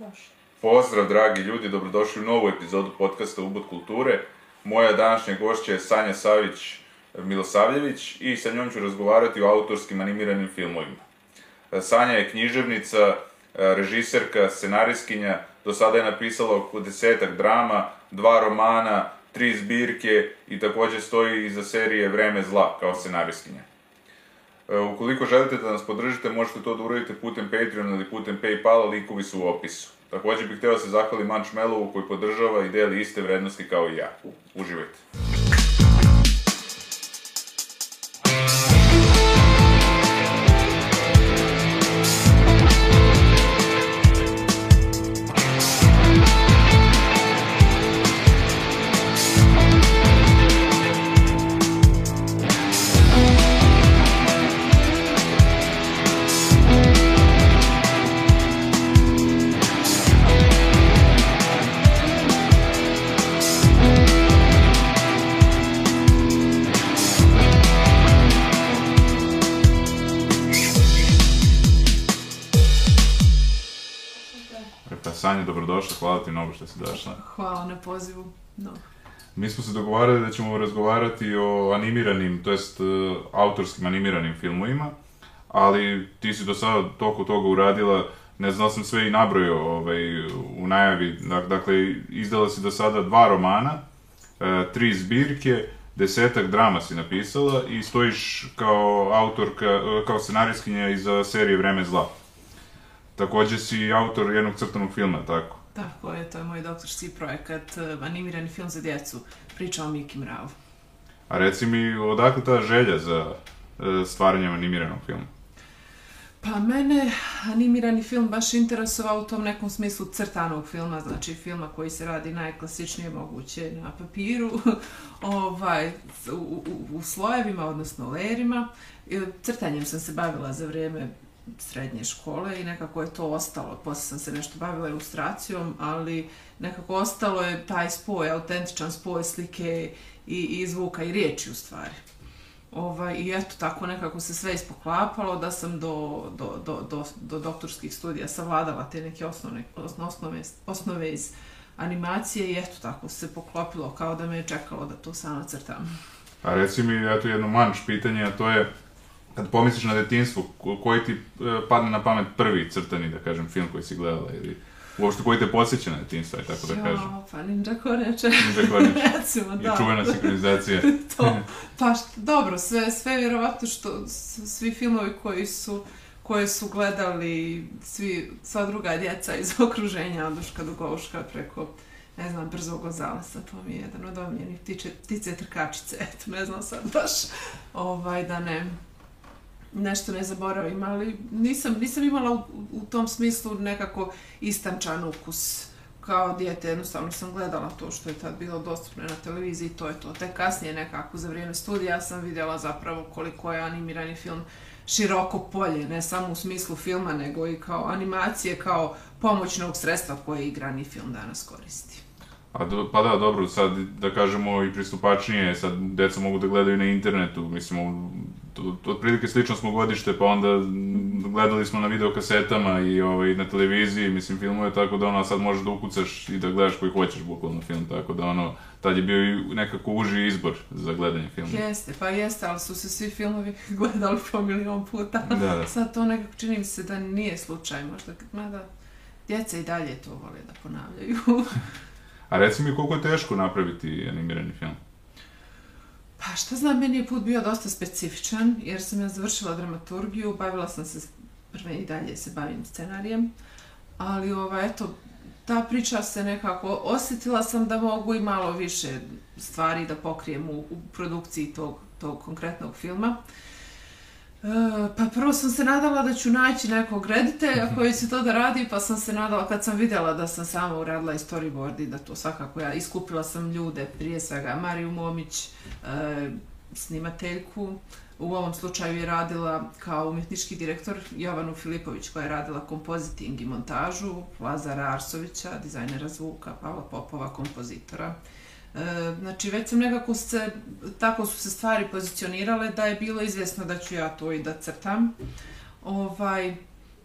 Može. Pozdrav dragi ljudi, dobrodošli u novu epizodu podcasta Ubud kulture. Moja današnja gošća je Sanja Savić Milosavljević i sa njom ću razgovarati o autorskim animiranim filmovima. Sanja je književnica, režiserka, scenarijskinja, do sada je napisala oko desetak drama, dva romana, tri zbirke i također stoji iza serije Vreme zla kao scenarijskinja. E, ukoliko želite da nas podržite, možete to da uradite putem Patreon ili putem Paypala, linkovi su u opisu. Također bih htio da se zahvali Manč Melovu koji podržava i deli iste vrednosti kao i ja. Uživajte. Sanja, dobrodošla, hvala ti mnogo što si došla. Hvala na pozivu. No. Mi smo se dogovarali da ćemo razgovarati o animiranim, to jest uh, autorskim animiranim filmovima, ali ti si do sada toliko toga uradila, ne znam sam sve i nabrojio ovaj, u najavi, Dak- dakle, izdala si do sada dva romana, e, tri zbirke, desetak drama si napisala i stojiš kao autorka, e, kao scenarijskinja iza serije Vreme zla. Također si autor jednog crtanog filma, tako? Tako je, to je moj doktorski projekat, eh, animirani film za djecu, priča o Miki Mravu. A reci mi, odakle ta želja za e, stvaranjem animiranog filma? Pa mene animirani film baš interesovao u tom nekom smislu crtanog filma, znači filma koji se radi najklasičnije moguće na papiru, ovaj, u, u, u slojevima, odnosno lerima. I Crtanjem sam se bavila za vrijeme srednje škole i nekako je to ostalo. Posle sam se nešto bavila ilustracijom, ali nekako ostalo je taj spoj, autentičan spoj slike i, i zvuka i riječi u stvari. Ovaj, I eto, tako nekako se sve ispoklapalo da sam do, do, do, do, do doktorskih studija savladala te neke osnovne, osnove, osnove iz animacije i eto, tako se poklopilo kao da me je čekalo da to sama crtam. A reci mi, eto jedno manč pitanje, a to je, kad pomisliš na detinstvo, ko- koji ti e, padne na pamet prvi crtani, da kažem, film koji si gledala ili uopšte koji te podsjeća na detinstvo, tako da kažem. Jo, pa Ninja Koneče. Ninja Koneče. Recimo, I da. čuvena sinkronizacija. to, pa št- dobro, sve, sve vjerovatno što svi filmovi koji su koje su gledali svi, sva druga djeca iz okruženja, od Duška do preko, ne znam, Brzog Gonzalesa, to mi je jedan od omiljenih ptiče, ptice trkačice, eto, ne znam sad baš, ovaj, da ne, nešto ne zaboravim, ali nisam, nisam imala u, u tom smislu nekako istančan ukus kao dijete, jednostavno sam gledala to što je tad bilo dostupno na televiziji, to je to. Tek kasnije nekako za vrijeme studija sam vidjela zapravo koliko je animirani film široko polje, ne samo u smislu filma, nego i kao animacije, kao pomoćnog sredstva koje igrani film danas koristi. A do, pa da, dobro, sad da kažemo i pristupačnije, sad deca mogu da gledaju na internetu, mislim, otprilike slično smo godište, pa onda gledali smo na videokasetama i ovaj, na televiziji, mislim, filmuje tako da ono, sad možeš da ukucaš i da gledaš koji hoćeš bukvalno film, tako da ono, tad je bio i nekako uži izbor za gledanje filma. Jeste, pa jeste, ali su se svi filmovi gledali po milion puta. Da, da. Sad to nekako čini mi se da nije slučaj, možda, mada djeca i dalje to vole da ponavljaju. A reci mi koliko je teško napraviti animirani film? Pa šta znam, meni je put bio dosta specifičan, jer sam ja završila dramaturgiju, bavila sam se, prve i dalje se bavim scenarijem, ali ova, eto, ta priča se nekako, osjetila sam da mogu i malo više stvari da pokrijem u, u produkciji tog, tog konkretnog filma. Uh, pa prvo sam se nadala da ću naći nekog reditelja koji će to da radi, pa sam se nadala kad sam vidjela da sam sama uradila i storyboard i da to svakako ja iskupila sam ljude, prije svega Mariju Momić, e, snimateljku, u ovom slučaju je radila kao umjetnički direktor Jovanu Filipović koja je radila kompoziting i montažu, Lazara Arsovića, dizajnera zvuka, Pavla Popova, kompozitora. E, znači već sam nekako se, tako su se stvari pozicionirale da je bilo izvjesno da ću ja to i da crtam. Ovaj,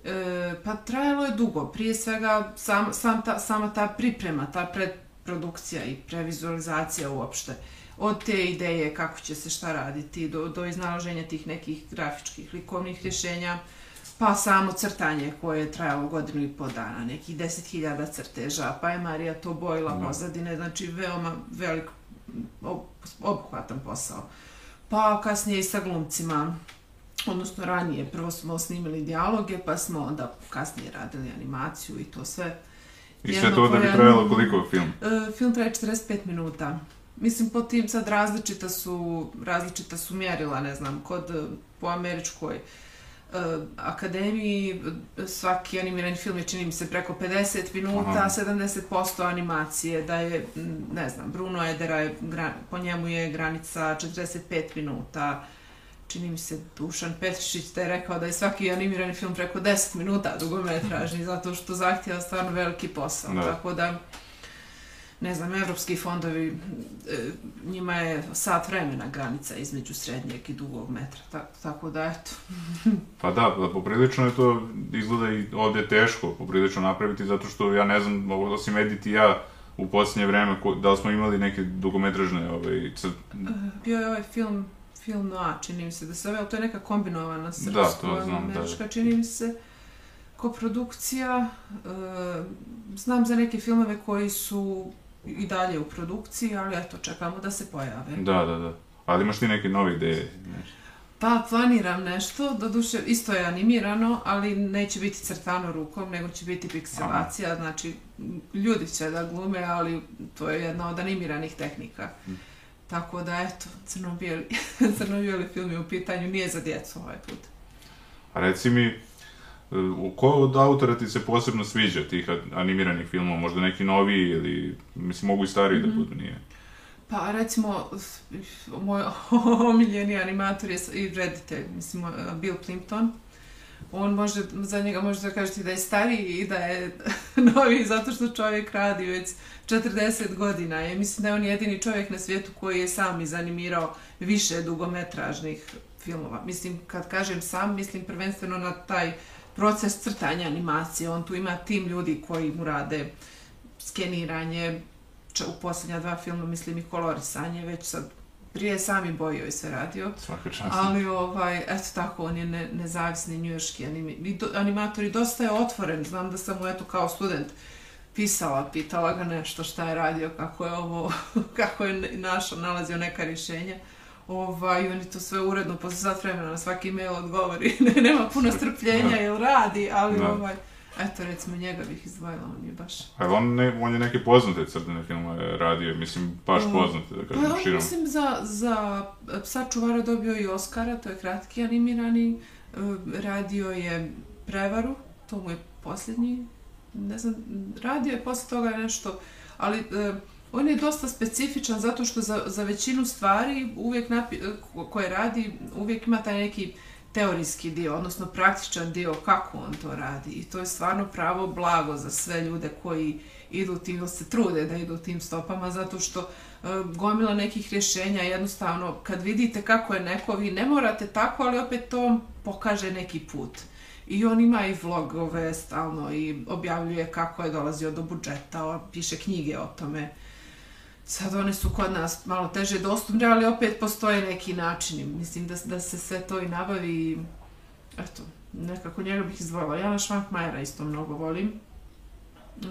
E, pa trajalo je dugo. Prije svega sam, sam ta, sama ta priprema, ta predprodukcija i previzualizacija uopšte. Od te ideje kako će se šta raditi do, do iznalaženja tih nekih grafičkih likovnih rješenja, pa samo crtanje koje je trajalo godinu i pol dana, nekih deset hiljada crteža, pa je Marija to bojila no. pozadine, znači veoma velik, obuhvatan posao. Pa kasnije i sa glumcima, odnosno ranije, prvo smo snimili dijaloge, pa smo onda kasnije radili animaciju i to sve. I sve to da bi trajalo koliko film? Uh, film traje 45 minuta. Mislim, po tim sad različita su, različita su mjerila, ne znam, kod po američkoj uh, akademiji svaki animirani film je čini mi se preko 50 minuta, Aha. 70% animacije, da je, ne znam, Bruno Edera je, po njemu je granica 45 minuta, čini mi se Dušan Petrišić da je rekao da je svaki animirani film preko 10 minuta dugometražni, zato što zahtjeva stvarno veliki posao. Da. Tako da, ne znam, evropski fondovi, e, njima je sat vremena granica između srednjeg i dugog metra. Ta, tako da, eto. pa da, da, poprilično je to, izgleda i ovdje teško poprilično napraviti, zato što ja ne znam, osim Edith i ja, u posljednje vreme, da li smo imali neke dugometražne ovaj, cr... Bio je ovaj film film noir, čini mi se da se ove, ali to je neka kombinovana srpsko-američka, čini mi se, koprodukcija. E, znam za neke filmove koji su i dalje u produkciji, ali eto, čekamo da se pojave. Da, da, da. Ali imaš ti neke nove ideje? Pa, planiram nešto, do duše, isto je animirano, ali neće biti crtano rukom, nego će biti pikselacija, Aha. znači, ljudi će da glume, ali to je jedna od animiranih tehnika. Hm. Tako da, eto, crno-bijeli, crno-bijeli film je u pitanju, nije za djecu ovaj put. A reci mi, ko od autora ti se posebno sviđa tih animiranih filmova, možda neki novi ili, mislim, mogu i stariji mm -hmm. da mhm. budu, nije? Pa, recimo, moj omiljeni animator je i reditelj, mislim, Bill Plimpton on može, za njega možete kažete da je stariji i da je novi zato što čovjek radi već 40 godina. Ja mislim da je on jedini čovjek na svijetu koji je sam izanimirao više dugometražnih filmova. Mislim, kad kažem sam, mislim prvenstveno na taj proces crtanja animacije. On tu ima tim ljudi koji mu rade skeniranje, u posljednja dva filma mislim i kolorisanje, već sad prije sami bojio i sve radio. Svaka čast. Ali, ovaj, eto tako, on je ne, nezavisni njujorski animi, animator i dosta je otvoren. Znam da sam mu, eto, kao student pisala, pitala ga nešto šta je radio, kako je ovo, kako je našao, nalazio neka rješenja. Ovaj, on je to sve uredno, posle sat vremena na svaki mail odgovori. Nema puno strpljenja, jel radi, ali da. ovaj... Eto, recimo, njega bih izdvojila, on je baš... A on, ne, on je neke poznate crtene filmove radio, mislim, baš poznate, da kažem, pa, širom. Mislim, za, za Psa čuvara dobio i Oscara, to je kratki animirani, e, radio je Prevaru, to mu je posljednji, ne znam, radio je posle toga nešto, ali uh, on je dosta specifičan zato što za, za većinu stvari uvijek napi, koje radi, uvijek ima taj neki teorijski dio, odnosno praktičan dio kako on to radi. I to je stvarno pravo blago za sve ljude koji idu tim, se trude da idu tim stopama, zato što e, gomila nekih rješenja jednostavno, kad vidite kako je neko, vi ne morate tako, ali opet to pokaže neki put. I on ima i vlogove stalno i objavljuje kako je dolazio do budžeta, piše knjige o tome. Sad one su kod nas malo teže dostupne, ali opet postoje neki načini. Mislim da, da se sve to i nabavi eto, nekako njega bih izdvojila. Jana Švankmajera isto mnogo volim. E,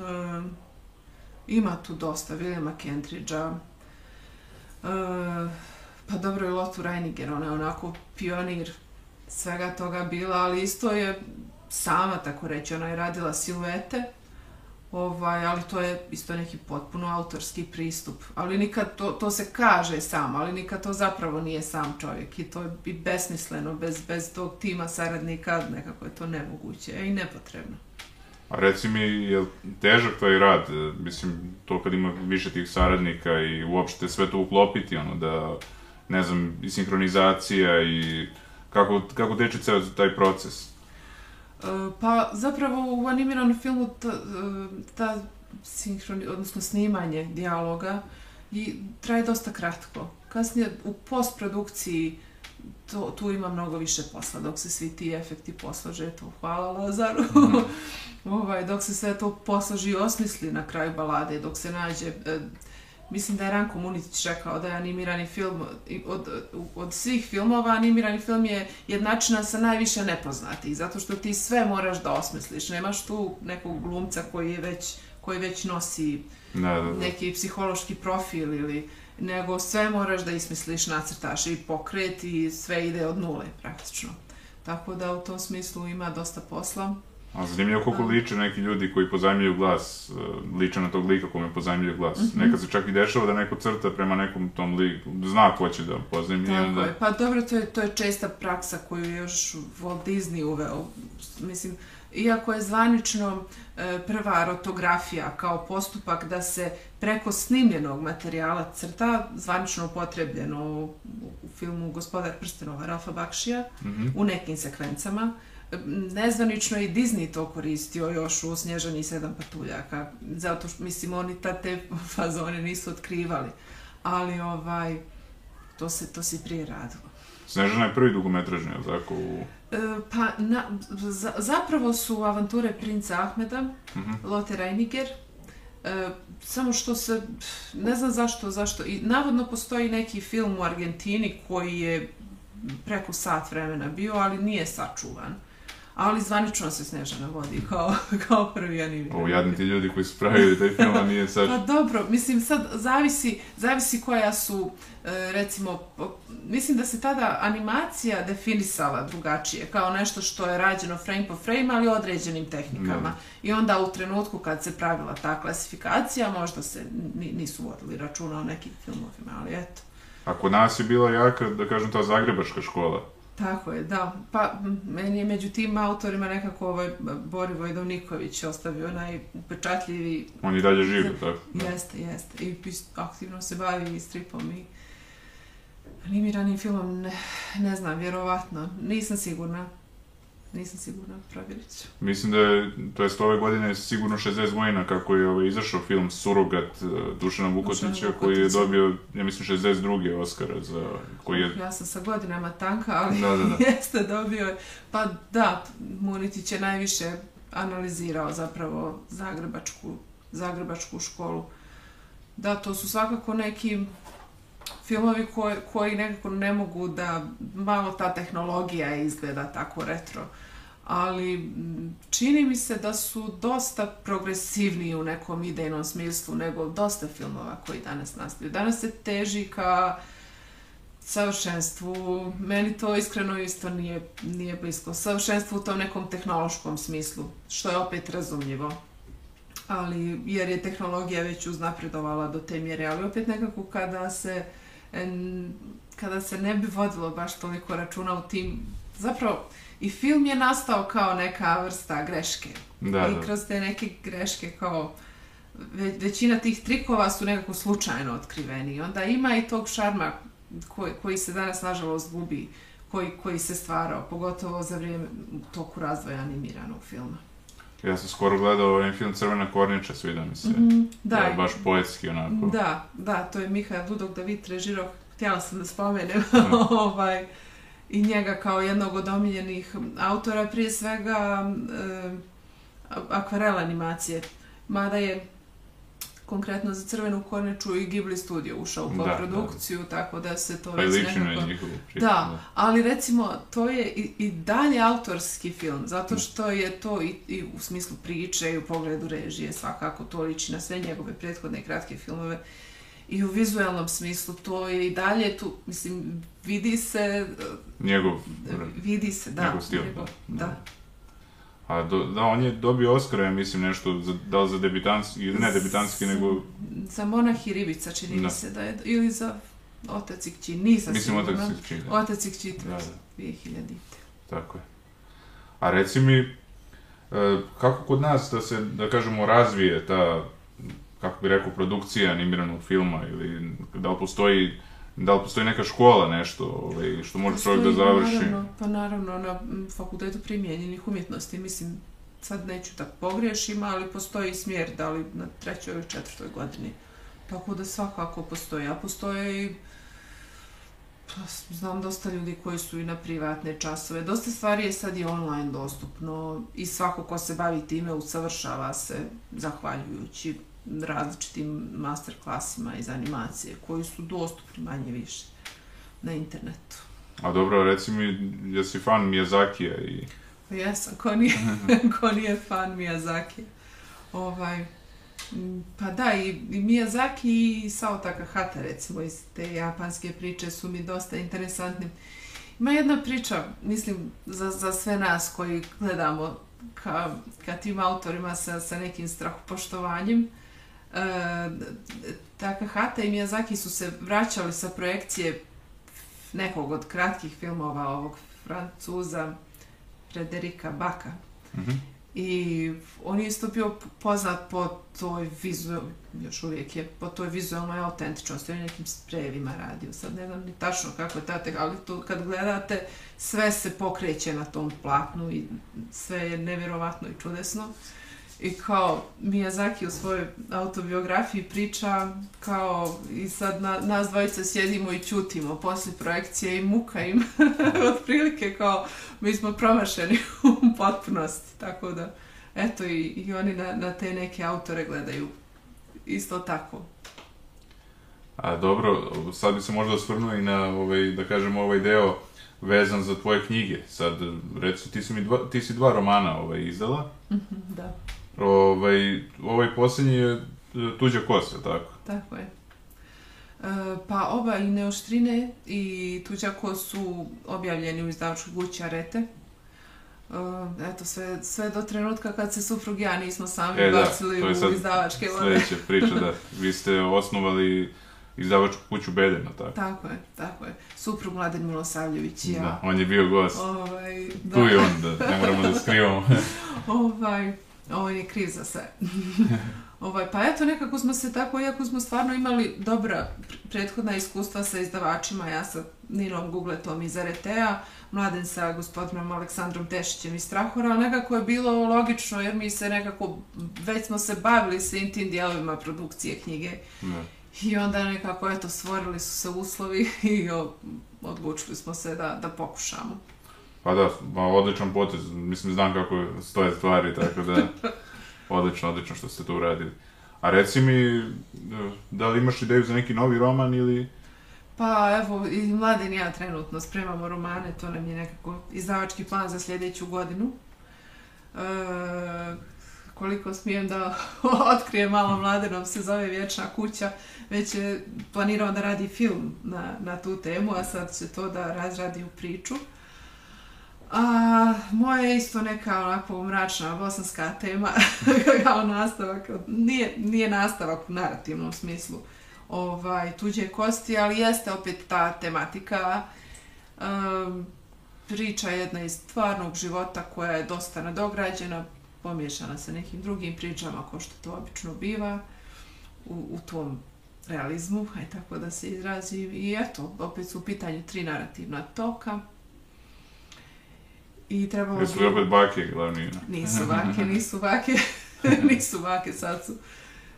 ima tu dosta, Williama Kentridgea. E, ehm, pa dobro je Lotu Reiniger, ona je onako pionir svega toga bila, ali isto je sama, tako reći, ona je radila siluete. Ovaj, ali to je isto neki potpuno autorski pristup. Ali nikad to, to se kaže sam, ali nikad to zapravo nije sam čovjek. I to je i besmisleno, bez, bez tog tima saradnika, nekako je to nemoguće i nepotrebno. A reci mi, je težak taj rad? Mislim, to kad ima više tih saradnika i uopšte sve to uklopiti, ono, da, ne znam, i sinhronizacija i kako, kako teče ceo taj proces? E, pa zapravo u animiranom filmu ta, e, ta sinhroni, odnosno snimanje dijaloga i traje dosta kratko. Kasnije u postprodukciji to, tu ima mnogo više posla, dok se svi ti efekti poslože, to hvala Lazaru, ovaj, dok se sve to posloži i osmisli na kraju balade, dok se nađe, e, mislim da je Ranko Munitić rekao da je animirani film, od, od svih filmova animirani film je jednačina sa najviše nepoznatih, zato što ti sve moraš da osmisliš, nemaš tu nekog glumca koji je već, koji već nosi Da, da, da. neki psihološki profil ili nego sve moraš da ismisliš, nacrtaš i pokret i sve ide od nule praktično. Tako da u tom smislu ima dosta posla. A zanimljivo koliko liče neki ljudi koji pozajmljuju glas, e, liče na tog lika kome pozajmljuju glas. Mhm. Nekad se čak i dešava da neko crta prema nekom tom liku, zna ko će da pozajmlji. Tako onda... je. Pa dobro, to je, to je česta praksa koju je još Walt Disney uveo. Mislim, iako je zvanično e, prva rotografija kao postupak da se preko snimljenog materijala crta, zvanično upotrebljeno u, u filmu Gospodar prstenova Ralfa Bakšija, Mhm. u nekim sekvencama. Nezvanično i Disney to koristio još u Snježani i sedam patuljaka, zato što, mislim, oni ta te fazone nisu otkrivali. Ali, ovaj, to se, to se prije radilo. Snežana je prvi dugometražni, jel tako? U... E, pa, na, za, zapravo su avanture princa Ahmeda, Mhm. Lotte Reiniger, e, samo što se, ne znam zašto, zašto, i navodno postoji neki film u Argentini koji je preko sat vremena bio, ali nije sačuvan. Ali zvanično se Snežana vodi kao, kao prvi animirani. Ovo jadni ti ljudi koji su pravili taj film, a nije sad... Pa dobro, mislim sad zavisi, zavisi koja su, e, recimo, mislim da se tada animacija definisala drugačije, kao nešto što je rađeno frame po frame, ali određenim tehnikama. Da. I onda u trenutku kad se pravila ta klasifikacija, možda se ni- nisu vodili računa o nekim filmovima, ali eto. A kod nas je bila jaka, da kažem, ta zagrebačka škola. Tako je, da. Pa meni je među tim autorima nekako ovaj Borivoj Dovniković ostavio najupečatljivi On i dalje živi, tako? Da. Jeste, jeste. I aktivno se bavi i stripom i animiranim filmom, ne, ne znam, vjerovatno. Nisam sigurna. Nisam sigurna, provjerit ću. Mislim da je, to jest ove godine je sigurno 60 godina kako je ovaj, izašao film Surogat eh, Dušana Vukotića, koji je dobio, ja mislim, 62. Oscara za, koji je... Ja sam sa godinama tanka, ali Da, da, da. jeste dobio. Pa da, Munitić je najviše analizirao zapravo zagrebačku, zagrebačku školu. Da, to su svakako neki filmovi koji, koji nekako ne mogu da malo ta tehnologija izgleda tako retro. Ali čini mi se da su dosta progresivniji u nekom idejnom smislu nego dosta filmova koji danas nastaju. Danas se teži ka savršenstvu. Meni to iskreno isto nije, nije blisko. savršenstvu u tom nekom tehnološkom smislu, što je opet razumljivo. Ali, jer je tehnologija već uznapredovala do te mjere, ali opet nekako kada se kada se ne bi vodilo baš toliko računa u tim, zapravo i film je nastao kao neka vrsta greške. Da, I kroz te neke greške kao ve, većina tih trikova su nekako slučajno otkriveni. Onda ima i tog šarma koji, koji se danas nažalost gubi, koji, koji se stvarao, pogotovo za vrijeme toku razvoja animiranog filma. Ja sam skoro gledao ovaj film Crvena korniča, sviđa mi se. Da, Je baš poetski onako. da, da, to je Mihael Dudok David režirao, htjela sam da spomenem, ovaj, i njega kao jednog od omiljenih autora, prije svega e, akvarela animacije, mada je konkretno za Crvenu korneču i Ghibli studio ušao u Da, poprodukciju, tako da se to Pa već liči na nekako... njihovu priču. Da, ali recimo to je i, i dalje autorski film, zato što je to i, i u smislu priče i u pogledu režije svakako to liči na sve njegove prethodne kratke filmove i u vizualnom smislu to je i dalje tu, mislim, vidi se, Njegov, vidi se, da. njegov stil, njegov- da. da. A do, da, on je dobio Oscara, ja mislim, nešto, za, da li za debitanski, ne debitanski, nego, Za Monah i Ribica čini Da. mi se da je, ili za Otac i kći, nisam mislim, sigurna. otak se čini. Otac i kći, Da, da. 2000. Tako je. A reci mi, e, kako kod nas da se, da kažemo, razvije ta, kako bi rekao, produkcija animiranog filma ili da li postoji, da li postoji neka škola, nešto ovaj, što može čovjek da Postoji, završi? Naravno, pa naravno na fakultetu primijenjenih umjetnosti, mislim, sad neću da pogriješim, ali postoji smjer, da li na trećoj ili četvrtoj godini. Tako da svakako postoji, a postoje i Pa, znam dosta ljudi koji su i na privatne časove. Dosta stvari je sad i online dostupno i svako ko se bavi time usavršava se zahvaljujući različitim master klasima iz animacije koji su dostupni manje više na internetu. A dobro, reci mi, jesi fan Miyazakija i... Pa jesam, ko nije, ko nije fan Miyazaki. Ovaj, pa da, i, i Miyazaki i Sao Takahata, recimo, iz te japanske priče su mi dosta interesantne. Ima jedna priča, mislim, za, za sve nas koji gledamo ka, ka tim autorima sa, sa nekim strahopoštovanjem. E, Takahata i Miyazaki su se vraćali sa projekcije nekog od kratkih filmova ovog francuza Frederika Baka. Mm -hmm. I on je isto bio poznat po toj vizual, još uvijek je, po toj vizualnoj autentičnosti, on je nekim sprejevima radio, sad ne znam ni tačno kako je tate, ali to kad gledate, sve se pokreće na tom platnu i sve je nevjerovatno i čudesno. I kao Miyazaki u svojoj autobiografiji priča kao i sad na, nas dvojice sjedimo i čutimo posle projekcije i muka im otprilike kao mi smo promašeni u potpunosti. Tako da, eto i, i oni na, na te neke autore gledaju isto tako. A dobro, sad bi se možda osvrnuo i na ovaj, da kažemo ovaj deo vezan za tvoje knjige. Sad, recimo, ti si, mi dva, ti si dva romana ovaj, izdala. -hmm, da. Ovaj, ovaj posljednji je e, tuđa kosa, tako? Tako je. E, pa oba i Neoštrine i tuđa kos su objavljeni u izdavačkoj gući Arete. E, eto, sve, sve do trenutka kad se suprug ja nismo sami e, bacili da, u izdavačke vode. Sljedeća priča, da. Vi ste osnovali izdavačku kuću Bedena, tako? Tako je, tako je. Suprug Mladen Milosavljević i ja. Da, on je bio gost. Ovaj, da. Tu je on, da, ne moramo da skrivamo. ovaj, on je kriv za sve. ovaj, pa eto, nekako smo se tako, iako smo stvarno imali dobra prethodna iskustva sa izdavačima, ja sa Ninom Gugletom iz RT-a, Mladen sa gospodinom Aleksandrom Tešićem iz Strahora, ali nekako je bilo logično, jer mi se nekako, već smo se bavili sa tim dijelovima produkcije knjige. Ne. I onda nekako, eto, stvorili su se uslovi i odlučili smo se da, da pokušamo. Pa da, ma, odličan potez, mislim, znam kako stoje stvari, tako da, odlično, odlično što ste to uradili. A reci mi, da li imaš ideju za neki novi roman ili... Pa evo, i mladen ja trenutno spremamo romane, to nam je nekako izdavački plan za sljedeću godinu. E, koliko smijem da otkrije malo mladenom, se zove Vječna kuća, već je planirao da radi film na, na tu temu, a sad će to da razradi u priču. A, moja je isto neka onako mračna bosanska tema kao nastavak, nije, nije nastavak u narativnom smislu ovaj, tuđe kosti, ali jeste opet ta tematika um, priča jedna iz stvarnog života koja je dosta nadograđena, pomiješana sa nekim drugim pričama kao što to obično biva u, u tom realizmu, aj tako da se izrazim. I eto, opet su u pitanju tri narativna toka. I trebalo Jesu li opet bake glavni? Nisu bake, nisu bake, nisu bake, sad su,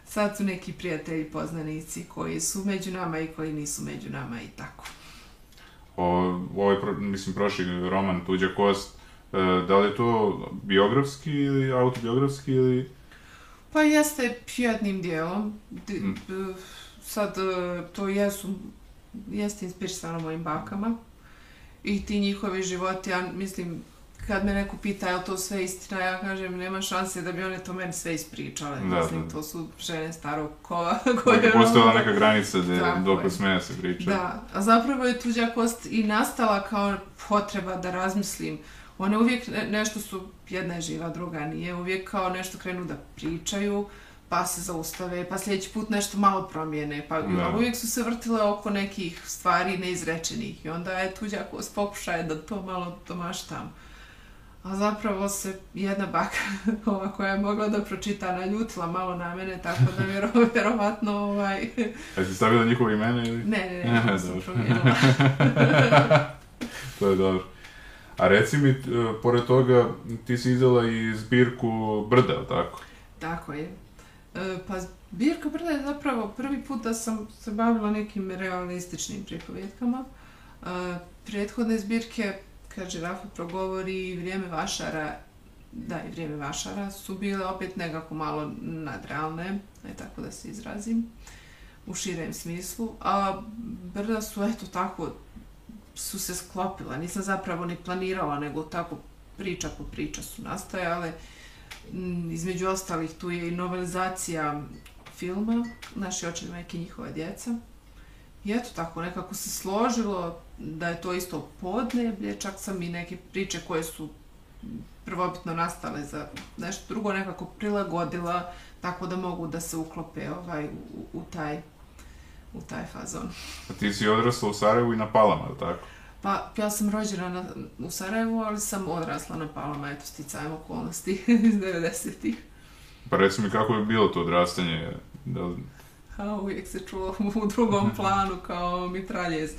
sad su neki prijatelji, poznanici koji su među nama i koji nisu među nama i tako. O, ovaj, mislim, prošli roman Tuđa kost, e, da li je to biografski ili autobiografski ili... Pa jeste jednim dijelom. Mm. Sad, e, to jesu, jeste inspirisano mojim bakama. I ti njihovi životi, ja mislim, kad me neko pita je li to sve istina, ja kažem nema šanse da bi one to meni sve ispričale. Da, Mislim, da. to su žene starog kova koje... Dakle, postojala neka granica da dok smeja se priča. Da, a zapravo je tuđa kost i nastala kao potreba da razmislim. One uvijek nešto su, jedna je živa, druga nije, uvijek kao nešto krenu da pričaju, pa se zaustave, pa sljedeći put nešto malo promijene, pa da. uvijek su se vrtile oko nekih stvari neizrečenih i onda je tuđa kost pokušaje da to malo domaštam. A zapravo se jedna baka ova koja je mogla da pročita naljutila malo na mene, tako da vjero, vjerovatno ovaj... A si stavila njihove imene ili? Ne, ne, ne, ne sam promijenila. to je dobro. A reci mi, pored toga, ti si izdala i zbirku Brda, tako? Tako je. E, pa zbirka Brda je zapravo prvi put da sam se bavila nekim realističnim pripovjetkama. A, prethodne zbirke, kad žirafa progovori i vrijeme vašara, da i vrijeme vašara, su bile opet nekako malo nadrealne, ne tako da se izrazim, u širem smislu, a brda su eto tako su se sklopila, nisam zapravo ni planirala, nego tako priča po priča su nastajale. Mm, između ostalih tu je i novelizacija filma Naši očevi majke njihova djeca. I eto tako, nekako se složilo da je to isto podneblje, čak sam i neke priče koje su prvobitno nastale za nešto drugo nekako prilagodila tako da mogu da se uklope ovaj, u, u taj u taj fazon. A ti si odrasla u Sarajevu i na Palama, je tako? Pa, ja sam rođena na, u Sarajevu, ali sam odrasla na Palama, eto, sticajem okolnosti iz 90-ih. Pa reci mi kako je bilo to odrastanje? Da. A uvijek se čulo u drugom planu kao mitraljez.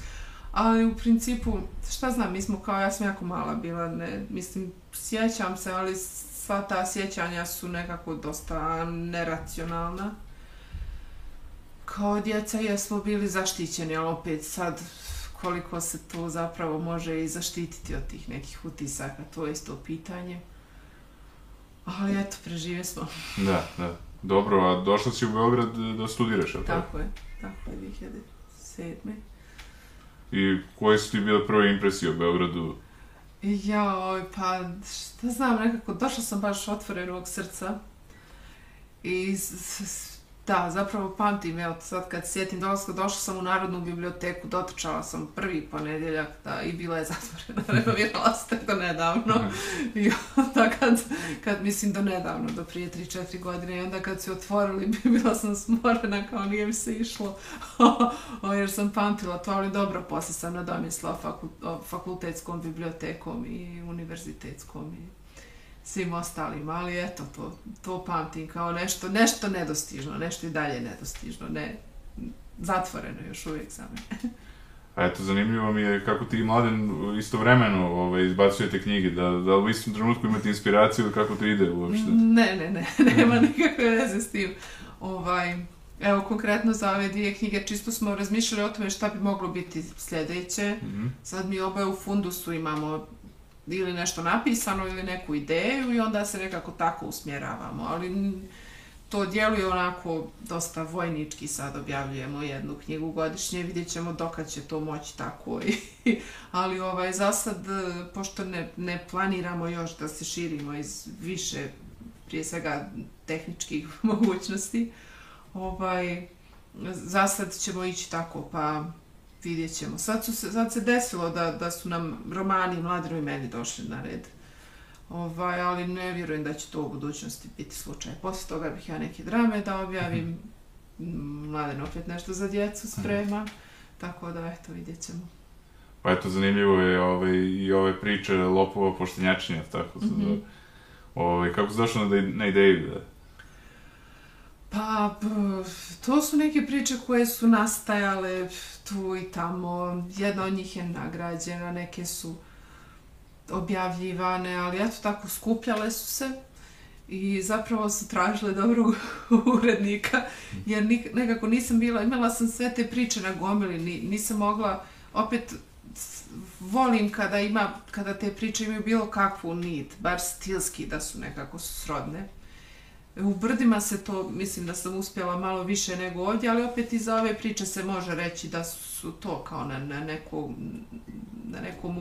Ali u principu, šta znam, mi smo kao, ja sam jako mala bila, ne, mislim, sjećam se, ali sva ta sjećanja su nekako dosta neracionalna. Kao djeca jesmo bili zaštićeni, ali opet sad koliko se to zapravo može i zaštititi od tih nekih utisaka, to je isto pitanje. Ali eto, prežive smo. Da, da. Dobro, a došla si u Beograd da studiraš, je li tako? Tako je, tako je, 2007. I koje su ti bile prve impresije o Beogradu? Jao, pa šta znam, nekako došla sam baš otvorenog srca. I s, s, da, zapravo pamtim, evo sad kad sjetim dolaska, došla sam u Narodnu biblioteku, dotrčala sam prvi ponedjeljak, da, i bila je zatvorena, renovirala se tek do nedavno. I onda kad, kad, mislim do nedavno, do prije 3-4 godine, i onda kad su otvorili, bila sam smorena, kao nije mi se išlo, o, jer sam pamtila to, ali dobro, posle sam fakult, fakultetskom bibliotekom i univerzitetskom i svim ostalim, ali eto, to, to pamtim kao nešto, nešto nedostižno, nešto i dalje nedostižno, ne, zatvoreno još uvijek za mene. A eto, zanimljivo mi je kako ti mladen istovremeno ovaj, izbacujete knjige, da, da u istom trenutku imate inspiraciju ili kako to ide uopšte? Ne, ne, ne, nema nikakve veze s tim. Ovaj, evo, konkretno za ove dvije knjige, čisto smo razmišljali o tome šta bi moglo biti sljedeće. Mm -hmm. Sad mi oboje u fundusu imamo ili nešto napisano ili neku ideju i onda se nekako tako usmjeravamo, ali to djeluje onako dosta vojnički, sad objavljujemo jednu knjigu godišnje, vidjet ćemo dokad će to moći tako, i, ali ovaj, za sad, e, pošto ne, ne planiramo još da se širimo iz više, prije svega, tehničkih mogućnosti, ovaj, za sad ćemo ići tako, pa vidjet ćemo. Sad, su se, sad se desilo da, da su nam romani i meni došli na red. Ovaj, ali ne vjerujem da će to u budućnosti biti slučaj. Posle toga bih ja neke drame da objavim. Mm, Mladen opet nešto za djecu sprema. Mm. Tako da, eto, vidjet ćemo. Pa eto, zanimljivo je ovaj, i ove priče lopova poštenjačnja, tako mm -hmm. da, ovaj, kako se došlo na, na ideju da, Pa, to su neke priče koje su nastajale tu i tamo. Jedna od njih je nagrađena, neke su objavljivane, ali eto tako skupljale su se i zapravo su tražile dobrog urednika, jer nekako nisam bila, imala sam sve te priče na gomili, nisam mogla, opet volim kada ima, kada te priče imaju bilo kakvu nit, bar stilski da su nekako srodne. U brdima se to, mislim da sam uspjela malo više nego ovdje, ali opet iz ove priče se može reći da su to kao na, na, neku, na nekom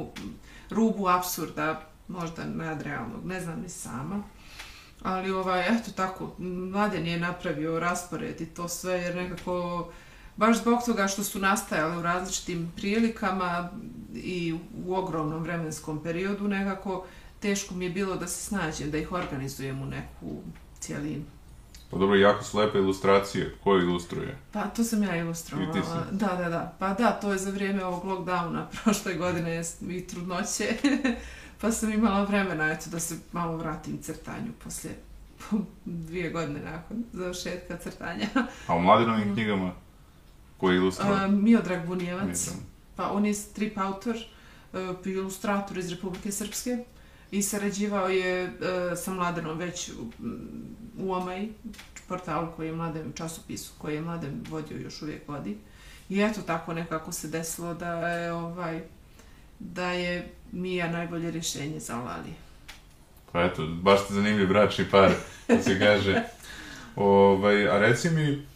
rubu absurda, možda nadrealnog, ne znam ni sama. Ali ovaj, eto tako, Mladen je napravio raspored i to sve, jer nekako, baš zbog toga što su nastajale u različitim prilikama i u ogromnom vremenskom periodu, nekako teško mi je bilo da se snađem, da ih organizujem u neku cijelinu. Pa dobro, jako su lepe ilustracije. Ko ilustruje? Pa to sam ja ilustrovala. Da, da, da. Pa da, to je za vrijeme ovog lockdowna prošle godine i trudnoće. pa sam imala vremena eto, da se malo vratim crtanju poslije dvije godine nakon završetka crtanja. A u mladinovim knjigama koji ilustruje? Uh, Miodrag Bunijevac. Pa on je strip autor, uh, ilustrator iz Republike Srpske i sarađivao je uh, sa Mladenom već u, u Omaj, portalu koji je Mladen, časopisu koji je Mladen vodio još uvijek vodi. I eto tako nekako se desilo da je, ovaj, da je Mija najbolje rješenje za Lali. Pa eto, baš ste zanimljiv bračni par, da se kaže. Ovaj, a reci mi,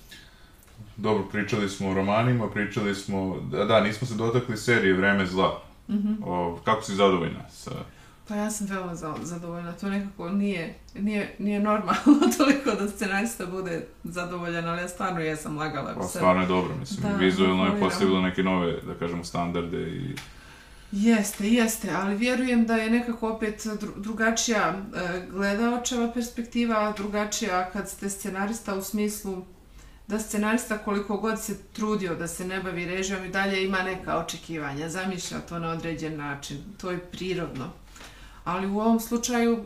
dobro, pričali smo o romanima, pričali smo, da, da nismo se dotakli serije Vreme zla. Mm -hmm. o, kako si zadovoljna sa... Pa ja sam veoma zadovoljna, to nekako nije, nije, nije normalno toliko da scenarista bude zadovoljan, ali ja stvarno jesam lagala. Pa stvarno je dobro, mislim, da, vizualno je postavilo neke nove, da kažemo, standarde i... Jeste, jeste, ali vjerujem da je nekako opet drugačija e, gledaočeva perspektiva, drugačija kad ste scenarista u smislu da scenarista koliko god se trudio da se ne bavi režijom i dalje ima neka očekivanja, zamišlja to na određen način, to je prirodno. Ali u ovom slučaju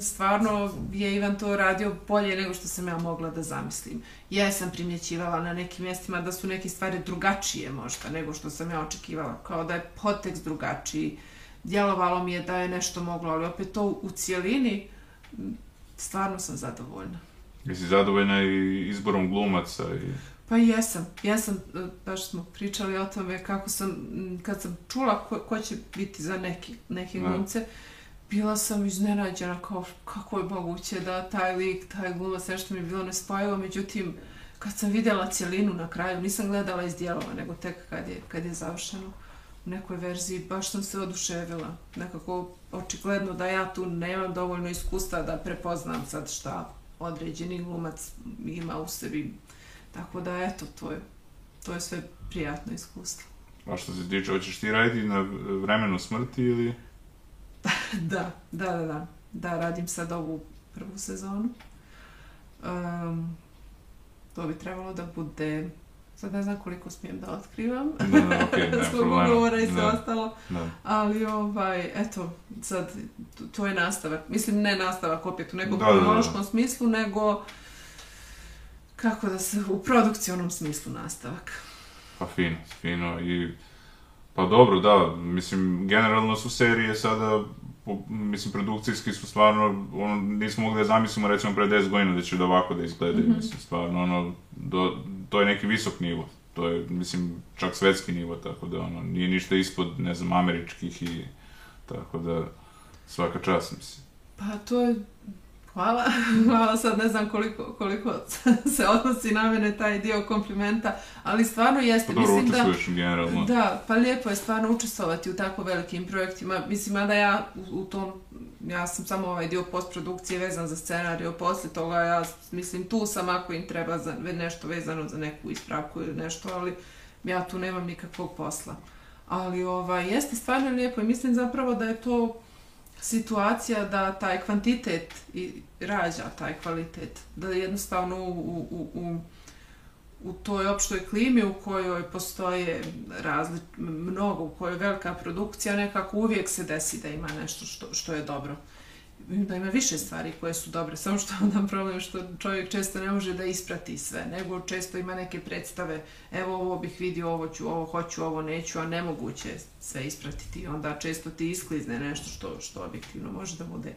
stvarno je Ivan to radio bolje nego što sam ja mogla da zamislim. Ja sam primjećivala na nekim mjestima da su neke stvari drugačije možda nego što sam ja očekivala, kao da je potekst drugačiji. Djelovalo mi je da je nešto moglo, ali opet to u cijelini stvarno sam zadovoljna. Jesi zadovoljna i izborom glumaca? I... Pa jesam, jesam, baš smo pričali o tome kako sam, kad sam čula ko, ko će biti za neki, neke glumce, bila sam iznenađena kao kako je moguće da taj lik, taj glumac, nešto mi je bilo nespojivo, međutim, kad sam vidjela cijelinu na kraju, nisam gledala iz dijelova, nego tek kad je, kad je završeno u nekoj verziji, baš sam se oduševila. Nekako očigledno da ja tu nemam dovoljno iskustva da prepoznam sad šta određeni glumac ima u sebi. Tako da, eto, to je, to je sve prijatno iskustvo. A što se tiče, hoćeš ti raditi na vremenu smrti ili? da, da, da, da. Da, radim sad ovu prvu sezonu. Um, to bi trebalo da bude Sad ne znam koliko smijem da otkrivam. Da, da, okej, okay, ugovora i sve ostalo. Da. Ali, ovaj, eto, sad, to je nastavak. Mislim, ne nastavak opet u nekom kronološkom smislu, nego kako da se, u produkcionom smislu nastavak. Pa fino, fino i... Pa dobro, da, mislim, generalno su serije sada, mislim, produkcijski su stvarno, ono, nismo mogli da zamislimo, recimo, pre 10 godina da će da ovako da izgledaju, mm -hmm. mislim, stvarno, ono, do, to je neki visok nivo. To je, mislim, čak svetski nivo, tako da, ono, nije ništa ispod, ne znam, američkih i tako da, svaka čast, mislim. Pa to je, hvala, hvala sad, ne znam koliko, koliko se odnosi na mene taj dio komplimenta, ali stvarno jeste, pa dobro, mislim da... generalno. Da, pa lijepo je stvarno učestvovati u tako velikim projektima, mislim, da ja u, u tom ja sam samo ovaj dio postprodukcije vezan za scenariju, poslije toga ja mislim tu sam ako im treba za nešto vezano za neku ispravku ili nešto, ali ja tu nemam nikakvog posla. Ali ovaj, jeste stvarno lijepo i mislim zapravo da je to situacija da taj kvantitet i rađa taj kvalitet. Da jednostavno u, u, u, u toj opštoj klimi u kojoj postoje razli, mnogo, u kojoj je velika produkcija, nekako uvijek se desi da ima nešto što, što je dobro. Da ima više stvari koje su dobre, samo što onda problem što čovjek često ne može da isprati sve, nego često ima neke predstave, evo ovo bih vidio, ovo ću, ovo hoću, ovo neću, a nemoguće sve ispratiti. Onda često ti isklizne nešto što, što objektivno može da bude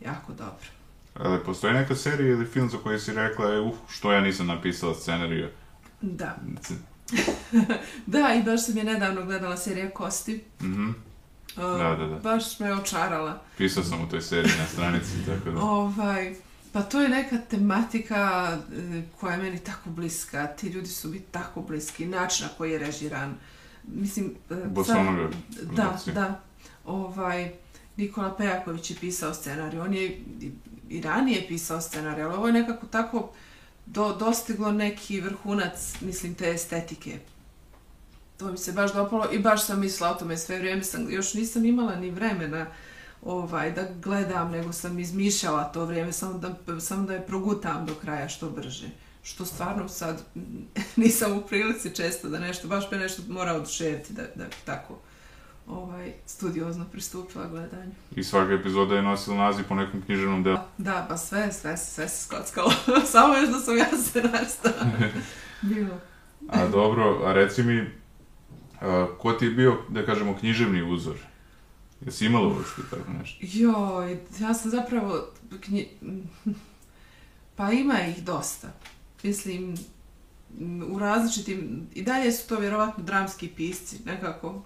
jako dobro. Ali postoji neka serija ili film za koji si rekla, uh, što ja nisam napisala scenariju? Da. da, i baš sam je nedavno gledala serija Kosti. Mhm. Mm da, da, da. Baš me očarala. Pisao sam u toj seriji na stranici, tako da. Ovaj, pa to je neka tematika e, koja je meni tako bliska. Ti ljudi su mi tako bliski. Način na koji je režiran. Mislim... E, Bosonoga. Da, da. Ovaj, Nikola Pejaković je pisao scenarij. On je i ranije pisao scenarij, ali ovo je nekako tako do, dostiglo neki vrhunac, mislim, te estetike. To mi se baš dopalo i baš sam mislila o tome sve vrijeme. Sam, još nisam imala ni vremena ovaj, da gledam, nego sam izmišljala to vrijeme, samo da, samo da je progutam do kraja što brže. Što stvarno sad nisam u prilici često da nešto, baš me nešto mora oduševiti da, da tako ovaj, studiozno pristupila gledanju. I svaka epizoda je nosila naziv po nekom književnom delu. Da, pa sve, sve, sve se skockalo. Samo još da sam ja scenarista. Bilo. a dobro, a reci mi, a, ko ti je bio, da kažemo, književni uzor? Jesi imala uopšte tako nešto? Joj, ja sam zapravo... Knji... Pa ima ih dosta. Mislim, u različitim, i dalje su to vjerovatno dramski pisci, nekako.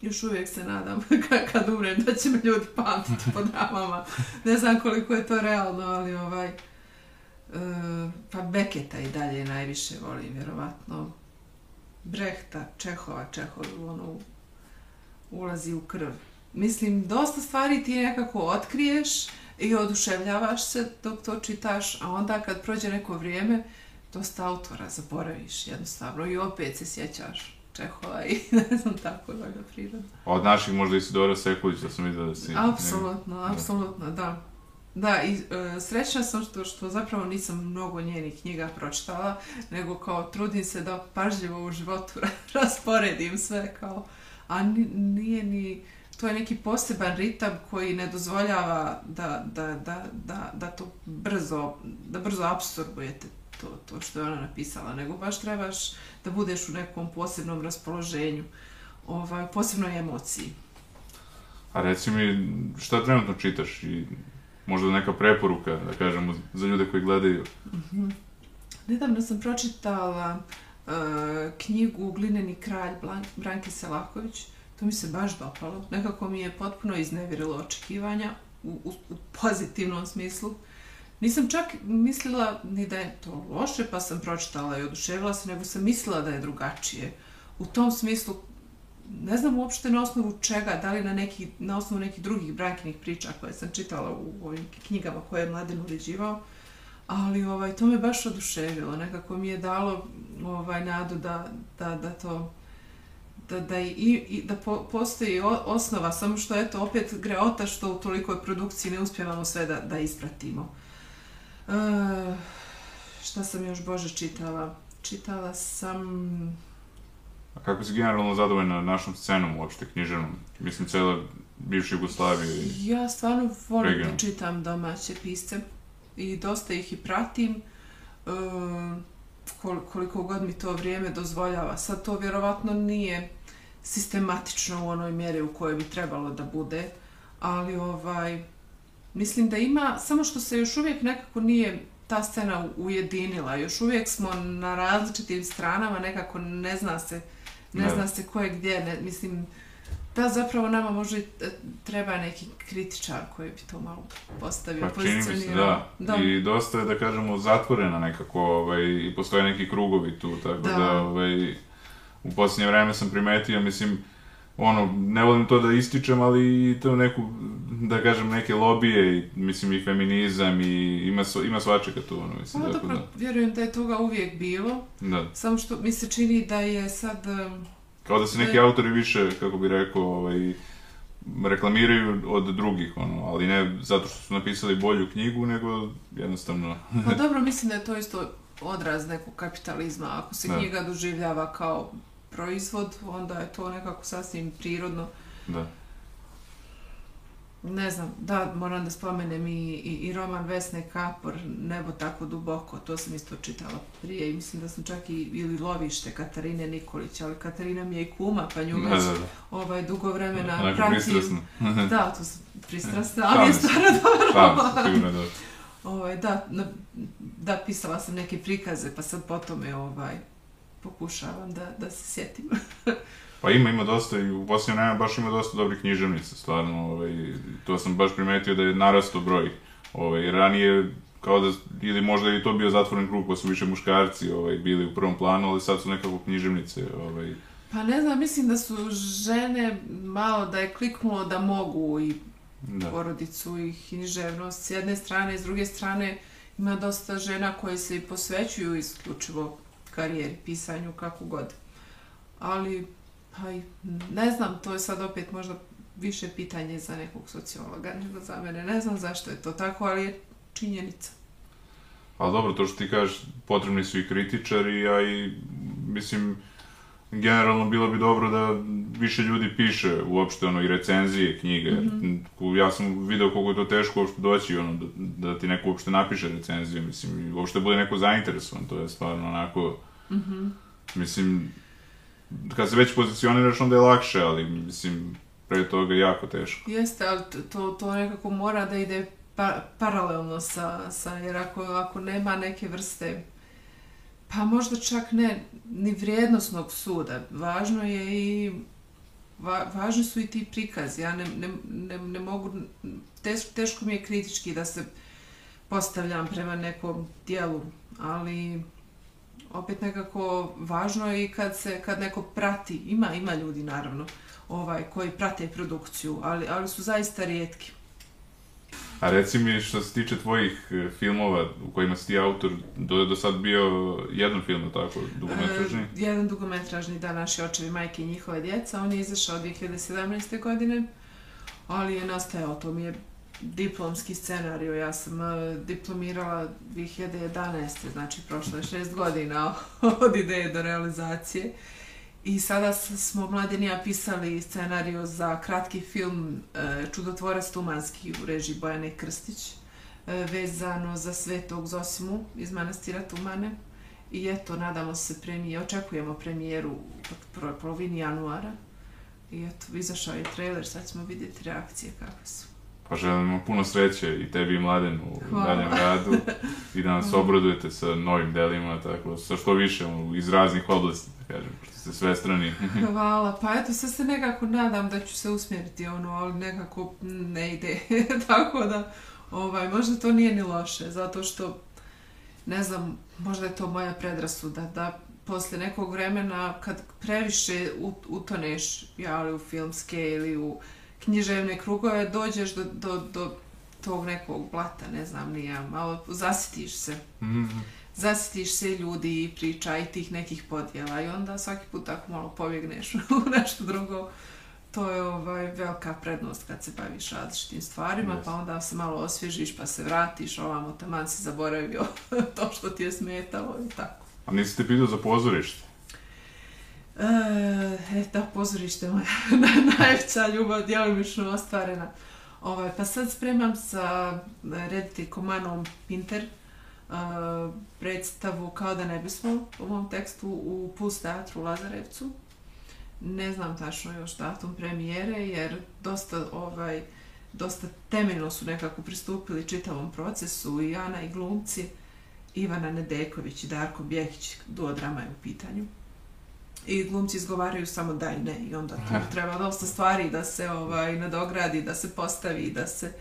Još uvijek se nadam kad umrem da će me ljudi pamtiti po dramama. Ne znam koliko je to realno, ali ovaj... e, pa Beketa i dalje najviše volim, vjerovatno. Brehta, Čehova, Čehov, ono, ulazi u krv. Mislim, dosta stvari ti nekako otkriješ i oduševljavaš se dok to čitaš, a onda kad prođe neko vrijeme, dosta autora zaboraviš jednostavno i opet se sjećaš Čehova i ne znam tako da ga prirodno. Od naših možda Isidora Sekulića sam vidio da si... Apsolutno, apsolutno, da. Da, i e, srećna sam što, što zapravo nisam mnogo njenih knjiga pročitala, nego kao trudim se da pažljivo u životu rasporedim sve kao, a ni- nije ni, to je neki poseban ritam koji ne dozvoljava da, da, da, da, da to brzo, da brzo apsorbujete to, to što je ona napisala, nego baš trebaš da budeš u nekom posebnom raspoloženju, ovaj, posebnoj emociji. A reci mi, šta trenutno čitaš i možda neka preporuka, da kažemo, za ljude koji gledaju? Mhm. Nedavno sam pročitala uh, knjigu Glineni kralj Blan- Branke Selaković. To mi se baš dopalo. Nekako mi je potpuno iznevirilo očekivanja u, u, u pozitivnom smislu. Nisam čak mislila ni da je to loše, pa sam pročitala i oduševila se, nego sam mislila da je drugačije. U tom smislu, ne znam uopšte na osnovu čega, da li na, neki, na osnovu nekih drugih brankinih priča koje sam čitala u ovim knjigama koje je Mladen uređivao, ali ovaj, to me baš oduševilo, nekako mi je dalo ovaj, nadu da, da, da to da, da, i, i, da po, postoji o, osnova, samo što eto opet greota što u tolikoj produkciji ne uspjevamo sve da, da ispratimo. E, šta sam još Bože čitala? Čitala sam... A kako si generalno zadovoljna našom scenom uopšte književnom? Mislim, cijela bivša Jugoslavija i... Ja stvarno volim da čitam domaće pisce i dosta ih i pratim. E, kol- koliko god mi to vrijeme dozvoljava. Sad to vjerovatno nije sistematično u onoj mjeri u kojoj bi trebalo da bude, ali ovaj, mislim da ima, samo što se još uvijek nekako nije ta scena ujedinila. Još uvijek smo na različitim stranama, nekako ne zna se, ne Da. zna se ko je gdje. Ne, mislim, da zapravo nama može treba neki kritičar koji bi to malo postavio, Pa pozicionirao. da. I dosta je, da kažemo, zatvorena nekako, ovaj, i postoje neki krugovi tu, tako da, Da. ovaj, u posljednje vreme sam primetio, mislim, ono, ne volim to da ističem, ali i to neku, da kažem, neke lobije, i, mislim, i feminizam, i ima, sva- ima svačega tu, ono, mislim, Pa tako dobro, da, vjerujem da je toga uvijek bilo, da. samo što mi se čini da je sad... Kao da se neki Ne. autori više, kako bi rekao, ovaj, reklamiraju od drugih, ono, ali ne zato što su napisali bolju knjigu, nego jednostavno... Pa dobro, mislim da je to isto odraz nekog kapitalizma. Ako se Da. knjiga doživljava kao proizvod, onda je to nekako sasvim prirodno. Da. Ne znam, da, moram da spomenem i, i, i roman Vesne Kapor, Nebo tako duboko, to sam isto čitala prije i mislim da sam čak i, ili Lovište Katarine Nikolić, ali Katarina mi je i kuma, pa nju Da, već da, da. ovaj, dugo vremena Onako pratim. pristrasno. Da, to sam pristrasna, ali je stvarno dobro. Sigurno da. Ovaj, da, na, da, pisala sam neke prikaze, pa sad po tome ovaj, pokušavam da, da se sjetim. Pa ima, ima dosta i u posljednje vreme baš ima dosta dobrih književnica, stvarno, ovaj, to sam baš primetio da je narastao broj. Ovaj, ranije, kao da, ili možda je to bio zatvoren krug, pa su više muškarci ovaj, bili u prvom planu, ali sad su nekako književnice, ovaj, Pa ne znam, mislim da su žene malo da je kliknulo da mogu i da. porodicu i književnost s jedne strane, s druge strane ima dosta žena koje se i posvećuju isključivo karijeri, pisanju, kako god. Ali, pa ne znam, to je sad opet možda više pitanje za nekog sociologa nego za mene. Ne znam zašto je to tako, ali je činjenica. Ali dobro, to što ti kažeš, potrebni su i kritičari, a i, mislim, generalno bilo bi dobro da više ljudi piše uopšte ono i recenzije knjige. Mm Ja sam video koliko je to teško uopšte doći ono, da, da ti neko uopšte napiše recenziju, mislim, i uopšte bude neko zainteresovan, to je stvarno onako, mislim, kad se već pozicioniraš onda je lakše, ali mislim, pre toga je jako teško. Jeste, ali to, to nekako mora da ide pa, paralelno sa, sa jer ako, ako nema neke vrste Pa možda čak ne ni vrijednostnog suda. Važno je i va, važni su i ti prikazi. Ja ne, ne, ne, ne mogu, teško, teško mi je kritički da se postavljam prema nekom dijelu, ali opet nekako važno je i kad se kad neko prati, ima ima ljudi naravno, ovaj koji prate produkciju, ali ali su zaista rijetki. A reci mi što se tiče tvojih e, filmova u kojima si ti autor, do, do sad bio jedan film, tako, dugometražni? E, jedan dugometražni, da, naši očevi, majke i njihova djeca. On je izašao 2017. godine, ali je nastajao, to mi je diplomski scenariju. Ja sam uh, diplomirala 2011. znači prošlo je šest godina od ideje do realizacije. I sada smo mladenija pisali scenariju za kratki film e, Čudotvorac Tumanski u režiji Bojane Krstić e, vezano za svetog Zosimu iz manastira Tumane. I eto, nadamo se premije, očekujemo premijeru u polovini januara. I eto, izašao je trailer, sad ćemo vidjeti reakcije kakve su. Pa želimo puno sreće i tebi i mladen u Hvala. daljem radu i da nas obradujete sa novim delima, tako, sa što više iz raznih oblasti, da kažem, što ste sve strani. Hvala, pa eto, sad se nekako nadam da ću se usmjeriti, ono, ali nekako ne ide, tako da, ovaj, možda to nije ni loše, zato što, ne znam, možda je to moja predrasuda, da posle nekog vremena, kad previše utoneš, ja, u filmske ili u književne krugove, dođeš do, do, do tog nekog blata, ne znam, nije, malo zasitiš se. Mm -hmm. Zasitiš se ljudi i priča i tih nekih podjela i onda svaki put tako malo pobjegneš u nešto drugo. To je ovaj velika prednost kad se baviš različitim stvarima, yes. pa onda se malo osvježiš pa se vratiš, ovamo taman si zaboravio to što ti je smetalo i tako. A nisi te pitao za pozorište? E, e, da, pozorište moja najveća ljubav, djelomično ostvarena. Ovaj, pa sad spremam sa e, rediteljkom Manom Pinter uh, predstavu Kao da ne bismo u mom tekstu u Puls teatru u Lazarevcu. Ne znam tačno još datum premijere jer dosta ovaj dosta temeljno su nekako pristupili čitavom procesu i Ana i glumci Ivana Nedeković i Darko Bjehić duodrama je u pitanju i glumci izgovaraju samo da i ne i onda tu treba dosta stvari da se ovaj nadogradi, da se postavi, da se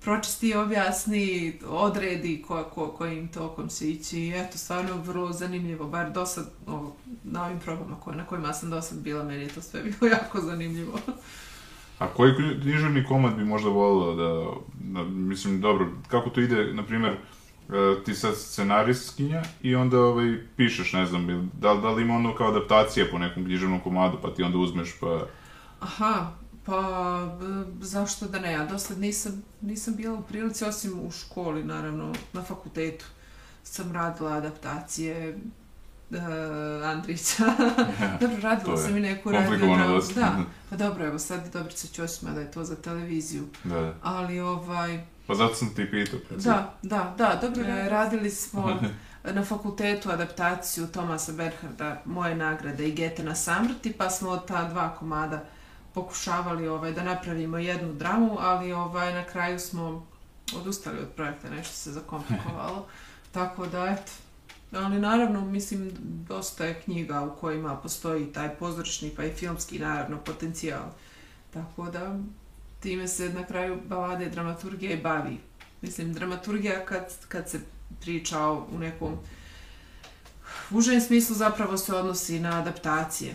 pročisti, objasni, odredi ko, ko, kojim tokom se ići. I eto, stvarno vrlo zanimljivo, bar do sad, o, na ovim probama koje, na kojima sam do sad bila, meni je to sve bilo jako zanimljivo. A koji književni komad bi možda volila da, da, mislim, dobro, kako to ide, na primjer, ti sad scenaristkinja i onda ovaj, pišeš, ne znam, da, da li ima ono kao adaptacije po nekom književnom komadu, pa ti onda uzmeš pa... Aha, pa zašto da ne, ja dosled nisam, nisam bila u prilici, osim u školi, naravno, na fakultetu sam radila adaptacije uh, Andrića. dobro, radila sam i neku radio dramu. Da, pa dobro, evo sad Dobrica Ćosima da je to za televiziju. Da. Ali ovaj, Pa zato sam ti pitao. Da, da, da, dobro, e, radili smo na fakultetu adaptaciju Tomasa Berharda, moje nagrade i Gete na samrti, pa smo od ta dva komada pokušavali ovaj, da napravimo jednu dramu, ali ovaj, na kraju smo odustali od projekta, nešto se zakomplikovalo. Tako da, eto, ali naravno, mislim, dosta je knjiga u kojima postoji taj pozorišni pa i filmski, naravno, potencijal. Tako da, time se na kraju balade dramaturgije bavi. Mislim, dramaturgija kad, kad se priča u nekom užem smislu zapravo se odnosi na adaptacije.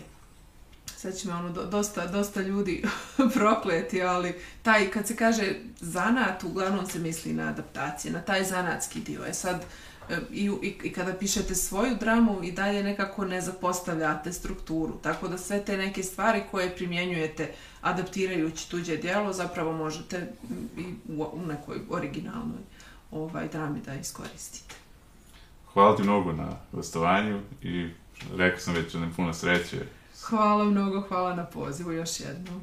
Sad će me ono dosta, dosta ljudi prokleti, ali taj, kad se kaže zanat, uglavnom se misli na adaptacije, na taj zanatski dio. E sad, i, i, i kada pišete svoju dramu i dalje nekako ne zapostavljate strukturu. Tako da sve te neke stvari koje primjenjujete adaptirajući tuđe dijelo zapravo možete i u, u nekoj originalnoj ovaj drami da iskoristite. Hvala ti mnogo na gostovanju i rekao sam već da puno sreće. Hvala mnogo, hvala na pozivu još jednom.